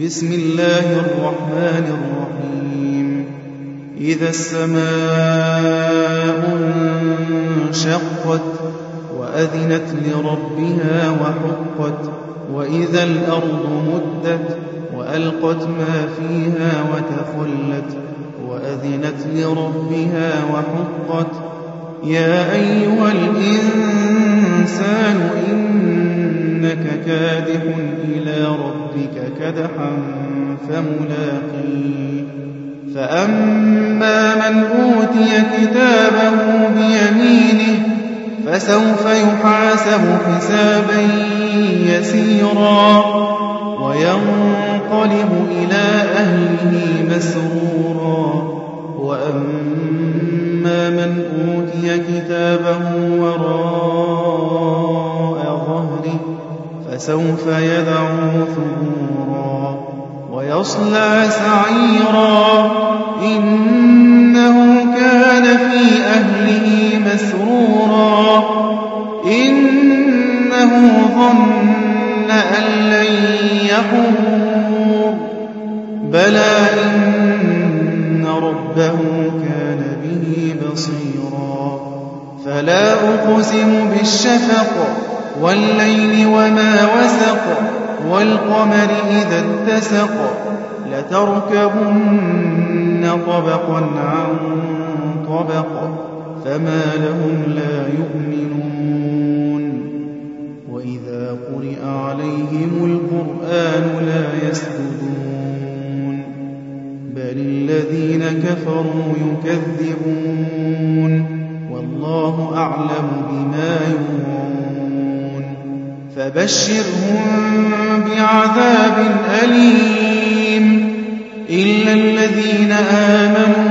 بسم الله الرحمن الرحيم. إذا السماء انشقت وأذنت لربها وحقت وإذا الأرض مدت وألقت ما فيها وتخلت وأذنت لربها وحقت. يا أيها الإنسان إلى ربك كدحا فملاقيه فأما من أوتي كتابه بيمينه فسوف يحاسب حسابا يسيرا وينقلب إلى أهله مسرورا. وأما من أوتي كتابه وراء ظهره فسوف يدعو ثبورا ويصلى سعيرا. إنه كان في أهله مسرورا. إنه ظن أن لن يحور بلى إن ربه كان به بصيرا. فلا أقسم بالشفق والليل وما وسق والقمر إذا اتسق لتركبن طبقا عن طبق فما لهم لا يؤمنون. وإذا قرئ عليهم القرآن لا يسجدون بل الذين كفروا يكذبون. والله أعلم بما يوعون. فبشرهم بعذاب أليم إلا الذين آمنوا